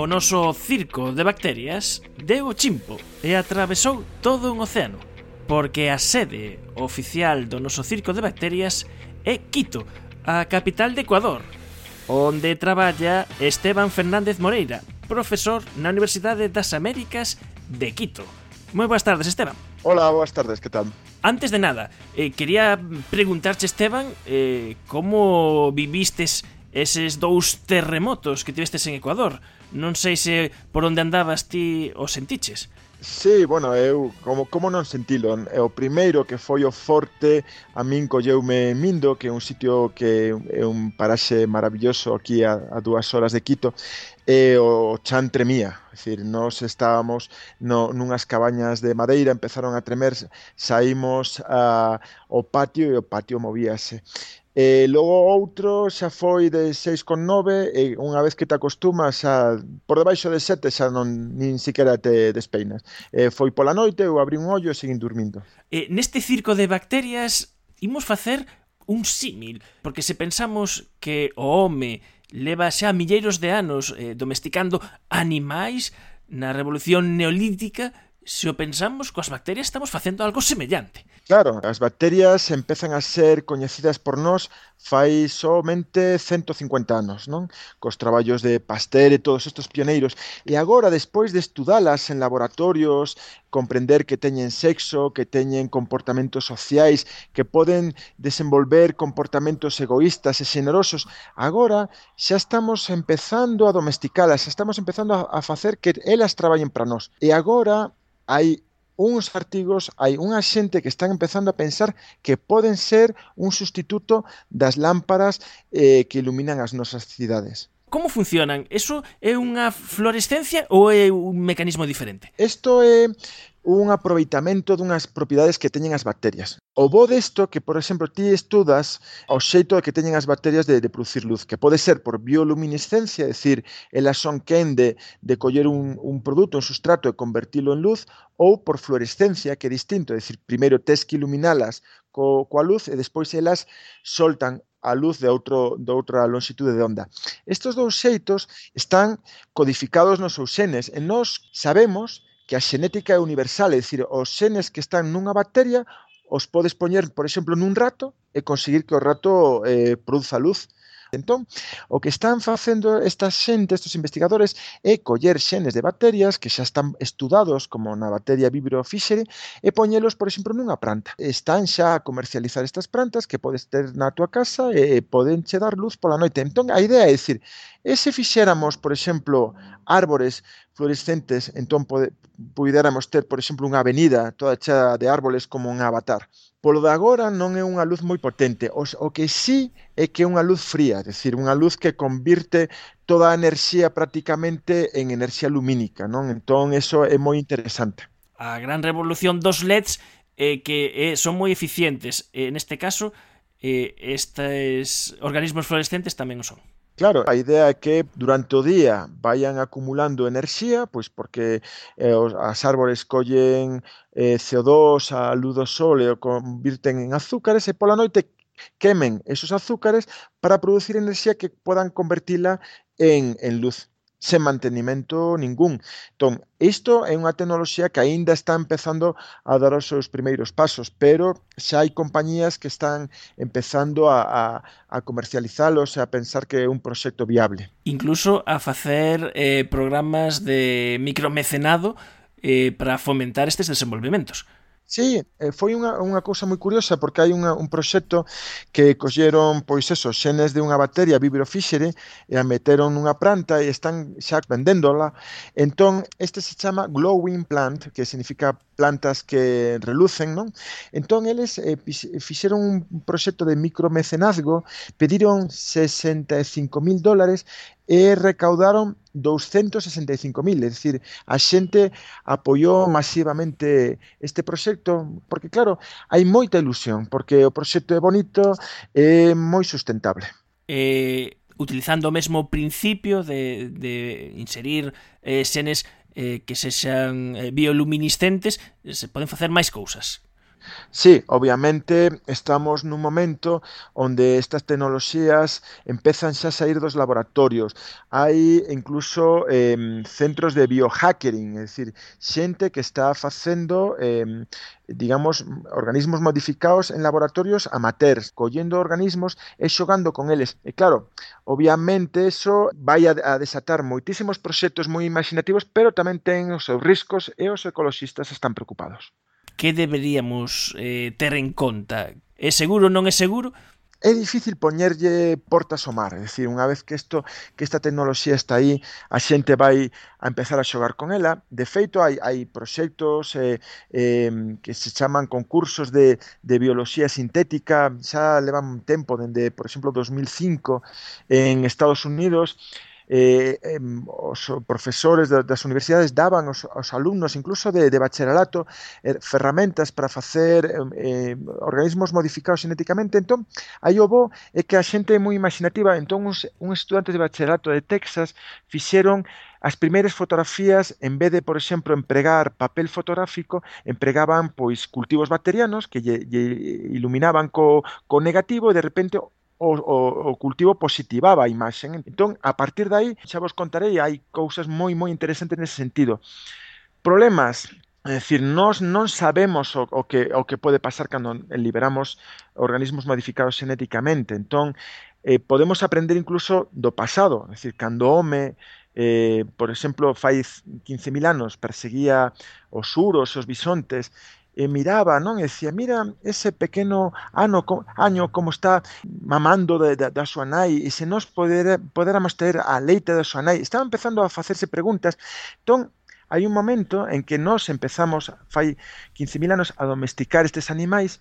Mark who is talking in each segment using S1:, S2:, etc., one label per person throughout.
S1: O noso circo de bacterias deu o chimpo e atravesou todo un océano, porque a sede oficial do noso circo de bacterias é Quito, a capital de Ecuador, onde traballa Esteban Fernández Moreira, profesor na Universidade das Américas de Quito. Moi boas tardes, Esteban.
S2: Hola, boas tardes, que tal?
S1: Antes de nada, eh, quería preguntarche, Esteban, eh, como vivistes eses dous terremotos que tivestes en Ecuador. Non sei se por onde andabas ti o sentiches.
S2: Sí, bueno, eu como como non sentilo, é o primeiro que foi o forte a min colleume Mindo, que é un sitio que é un paraxe maravilloso aquí a, a dúas horas de Quito, e o chan tremía, é dicir, nós estábamos no, nunhas cabañas de madeira, empezaron a tremer, saímos a, ao patio e o patio movíase. E logo outro xa foi de 6,9 e unha vez que te acostumas a por debaixo de 7 xa non nin siquiera te despeinas. E foi pola noite, eu abrí un ollo e seguín durmindo.
S1: E neste circo de bacterias imos facer un símil, porque se pensamos que o home leva xa milleiros de anos eh, domesticando animais na revolución neolítica se o pensamos, coas bacterias estamos facendo algo semellante.
S2: Claro, as bacterias empezan a ser coñecidas por nós fai somente 150 anos, non? Cos traballos de Pasteur e todos estes pioneiros. E agora, despois de estudalas en laboratorios, comprender que teñen sexo, que teñen comportamentos sociais, que poden desenvolver comportamentos egoístas e xenerosos, agora xa estamos empezando a domesticalas, xa estamos empezando a facer que elas traballen para nós. E agora hai uns artigos, hai unha xente que están empezando a pensar que poden ser un sustituto das lámparas eh, que iluminan as nosas cidades.
S1: Como funcionan? Eso é unha fluorescencia ou é un mecanismo diferente?
S2: Isto é un aproveitamento dunhas propiedades que teñen as bacterias. O bo desto que, por exemplo, ti estudas o xeito de que teñen as bacterias de, de producir luz, que pode ser por bioluminiscencia, é dicir, elas son quen de, de coller un, un produto, un sustrato e convertilo en luz, ou por fluorescencia, que é distinto, é dicir, primeiro tes que iluminalas co, coa luz e despois elas soltan a luz de outro de outra longitude de onda. Estos dous xeitos están codificados nos seus xenes e nós sabemos que a xenética é universal, é dicir, os xenes que están nunha bacteria os podes poñer, por exemplo, nun rato e conseguir que o rato eh, produza luz. Entón, o que están facendo esta xente, estes investigadores, é coller xenes de bacterias que xa están estudados como na bacteria Vibrio fischeri e poñelos, por exemplo, nunha planta. Están xa a comercializar estas plantas que podes ter na tua casa e poden che dar luz pola noite. Entón, a idea é dicir, e se fixéramos, por exemplo, árbores fluorescentes, entón pode, puidéramos ter, por exemplo, unha avenida toda chea de árboles como un avatar. Polo de agora non é unha luz moi potente, o, o que sí é que é unha luz fría, é dicir, unha luz que convirte toda a enerxía prácticamente en enerxía lumínica, non? Entón, eso é moi interesante.
S1: A gran revolución dos LEDs eh, que eh, son moi eficientes. Eh, neste caso, eh, estes organismos fluorescentes tamén o son.
S2: Claro, a idea é que durante o día vayan acumulando enerxía, pois porque eh, as árbores collen eh, CO2, a luz do sol e o convirten en azúcares e pola noite quemen esos azúcares para producir enerxía que podan convertila en, en luz sen mantenimento ningún. Entón, isto é unha tecnoloxía que aínda está empezando a dar os seus primeiros pasos, pero xa hai compañías que están empezando a, a, a comercializalos e a pensar que é un proxecto viable.
S1: Incluso a facer eh, programas de micromecenado eh, para fomentar estes desenvolvementos.
S2: Sí, eh, foi unha, unha cousa moi curiosa porque hai unha, un proxecto que colleron, pois eso, xenes de unha bacteria Vibrio fischeri e a meteron nunha planta e están xa vendéndola. Entón, este se chama Glowing Plant, que significa plantas que relucen, non? Entón eles eh, fixeron un proxecto de micromecenazgo, pediron 65.000 dólares e recaudaron 265.000, é dicir, a xente apoiou masivamente este proxecto, porque claro, hai moita ilusión, porque o proxecto é bonito e moi sustentable.
S1: Eh, utilizando o mesmo principio de, de inserir eh, senes eh, que sexan eh, bioluminiscentes, se poden facer máis cousas.
S2: Sí, obviamente estamos nun momento onde estas tecnoloxías empezan xa a sair dos laboratorios. Hai incluso eh, centros de biohackering, é dicir, xente que está facendo eh, digamos, organismos modificados en laboratorios amateurs, collendo organismos e xogando con eles. E claro, obviamente eso vai a, a desatar moitísimos proxectos moi imaginativos, pero tamén ten os seus riscos e os ecoloxistas están preocupados
S1: que deberíamos eh, ter en conta? É seguro, non é seguro?
S2: É difícil poñerlle portas ao mar, é dicir, unha vez que isto que esta tecnoloxía está aí, a xente vai a empezar a xogar con ela. De feito, hai, hai proxectos eh, eh, que se chaman concursos de, de bioloxía sintética, xa levan tempo, dende, por exemplo, 2005, en Estados Unidos, eh, eh, os profesores das universidades daban aos, aos alumnos, incluso de, de bacharelato, eh, ferramentas para facer eh, organismos modificados genéticamente. Entón, aí o bo é que a xente é moi imaginativa. Entón, uns, un estudantes de bacharelato de Texas fixeron as primeiras fotografías, en vez de, por exemplo, empregar papel fotográfico, empregaban pois cultivos bacterianos que lle, lle iluminaban co, co negativo e de repente o, o, o cultivo positivaba a imaxe. Entón, a partir dai, xa vos contarei, hai cousas moi moi interesantes nese sentido. Problemas, É dicir, nós non sabemos o, o, que, o que pode pasar cando liberamos organismos modificados genéticamente. Entón, eh, podemos aprender incluso do pasado. É dicir, cando o home, eh, por exemplo, fai 15.000 anos, perseguía os uros e os bisontes, e miraba, non? E dicía, mira ese pequeno ano, co, año como está mamando de, de, da súa nai e se nos poder, poderamos ter a leite da súa nai. Estaba empezando a facerse preguntas. Entón, hai un momento en que nós empezamos, fai 15.000 anos, a domesticar estes animais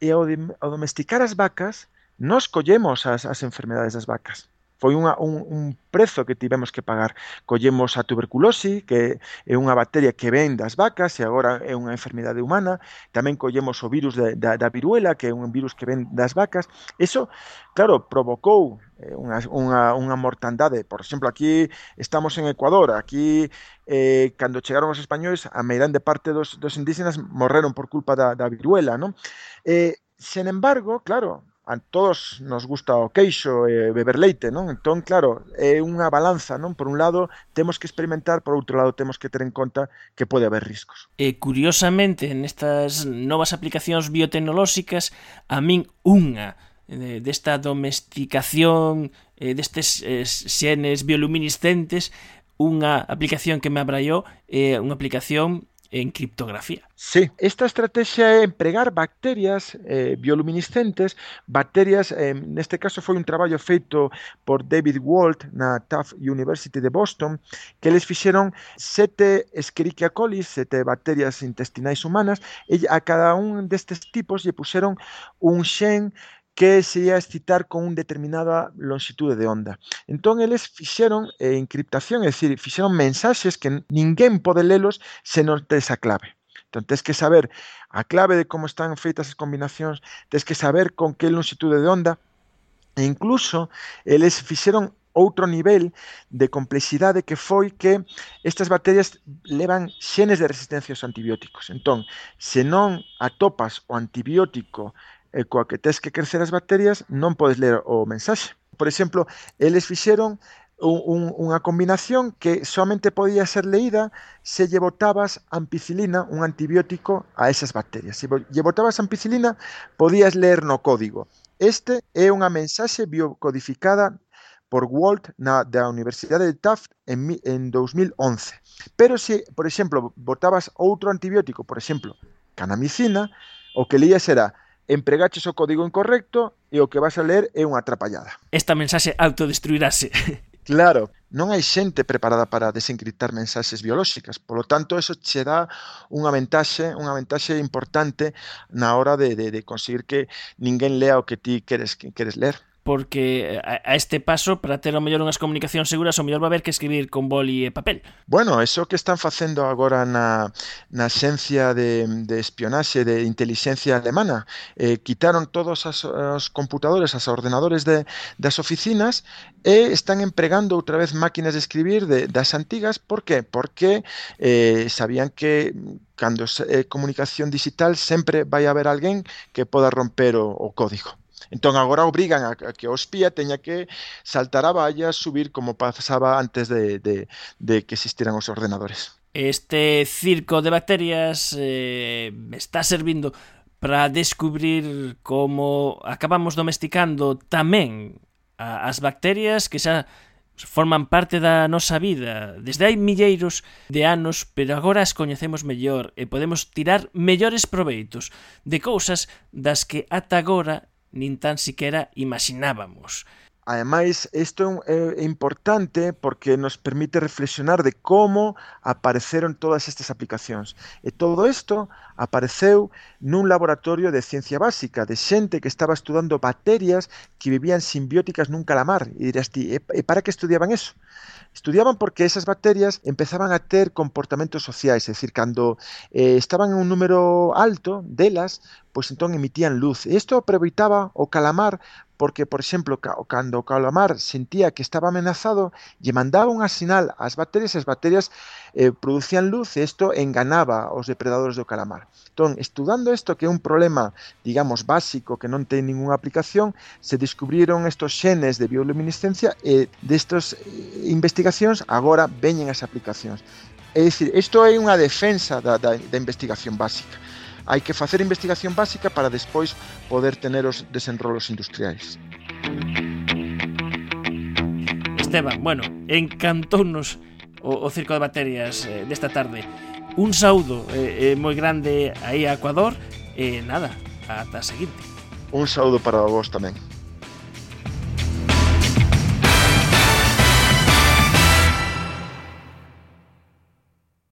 S2: e ao, ao domesticar as vacas, nós collemos as, as enfermedades das vacas foi unha, un, un prezo que tivemos que pagar. Collemos a tuberculose, que é unha bacteria que ven das vacas e agora é unha enfermidade humana. Tamén collemos o virus da, da, da viruela, que é un virus que ven das vacas. Eso, claro, provocou eh, unha, unha, unha mortandade. Por exemplo, aquí estamos en Ecuador, aquí eh, cando chegaron os españoles, a meirande parte dos, dos indígenas morreron por culpa da, da viruela, non? Eh, sen embargo, claro, a todos nos gusta o queixo e beber leite, non? Entón, claro, é unha balanza, non? Por un lado, temos que experimentar, por outro lado, temos que ter en conta que pode haber riscos.
S1: E curiosamente, nestas novas aplicacións biotecnolóxicas, a min unha eh, desta domesticación eh, destes eh, xenes bioluminiscentes unha aplicación que me abraiou é unha aplicación en criptografía.
S2: Sí, esta estrategia é empregar bacterias eh, bioluminiscentes, bacterias, eh, neste caso foi un traballo feito por David Walt na Tufts University de Boston, que eles fixeron sete Escherichia coli, sete bacterias intestinais humanas, e a cada un destes tipos lle puxeron un xen que se ia excitar con un determinada longitude de onda. Entón, eles fixeron eh, encriptación, é dicir, fixeron mensaxes que ninguén pode lelos se non tes a clave. Entón, tens que saber a clave de como están feitas as combinacións, tens que saber con que longitude de onda, e incluso eles fixeron outro nivel de complexidade que foi que estas bacterias levan xenes de resistencia aos antibióticos. Entón, se non atopas o antibiótico Eh, e coa que tes que crecer as bacterias non podes ler o mensaxe. Por exemplo, eles fixeron un, un, unha combinación que somente podía ser leída se lle botabas ampicilina, un antibiótico, a esas bacterias. Se lle botabas ampicilina, podías ler no código. Este é unha mensaxe biocodificada por Walt na, da Universidade de Taft en, en 2011. Pero se, por exemplo, botabas outro antibiótico, por exemplo, canamicina, o que leías era empregaches o código incorrecto e o que vas a ler é unha atrapallada.
S1: Esta mensaxe autodestruirase.
S2: Claro, non hai xente preparada para desencriptar mensaxes biolóxicas, polo tanto, eso che dá unha ventaxe, unha ventaxe importante na hora de, de, de conseguir que ninguén lea o que ti queres, que queres ler
S1: porque eh, a, a este paso para ter o mellor unhas comunicacións seguras o mellor va haber que escribir con boli e papel.
S2: Bueno, eso que están facendo agora na, na xencia de, de espionaxe de inteligencia alemana, eh, quitaron todos as, os computadores, as ordenadores de, das oficinas e están empregando outra vez máquinas de escribir de, das antigas, por qué? Porque eh, sabían que cando é eh, comunicación digital sempre vai haber alguén que poda romper o, o código. Entón agora obrigan a, a que o espía teña que saltar a valla, subir como pasaba antes de, de, de que existiran os ordenadores.
S1: Este circo de bacterias eh, está servindo para descubrir como acabamos domesticando tamén a, as bacterias que xa forman parte da nosa vida desde hai milleiros de anos, pero agora as coñecemos mellor e podemos tirar mellores proveitos de cousas das que ata agora nin tan siquera imaginábamos.
S2: Ademais, isto é importante porque nos permite reflexionar de como apareceron todas estas aplicacións. E todo isto apareceu nun laboratorio de ciencia básica de xente que estaba estudando bacterias que vivían simbióticas nun calamar. E dirás ti, e, para que estudiaban eso? Estudiaban porque esas bacterias empezaban a ter comportamentos sociais, é dicir, cando eh, estaban en un número alto delas, pois entón emitían luz. E isto aproveitaba o calamar porque, por exemplo, cando o calamar sentía que estaba amenazado, lle mandaba unha sinal ás bacterias, as bacterias eh, producían luz e isto enganaba os depredadores do calamar. Entón, estudando isto que é un problema, digamos, básico que non ten ningunha aplicación, se descubriron estos xenes de bioluminiscencia e destas eh, investigacións agora veñen as aplicacións. É dicir, isto é unha defensa da, da, da investigación básica. Hai que facer investigación básica para despois poder tener os desenrolos industriais.
S1: Esteban, bueno, encantounos o, o Circo de Baterías eh, desta tarde. Un saúdo eh, eh, moi grande aí a Ecuador e eh, nada, ata a seguinte.
S2: Un saúdo para vos tamén.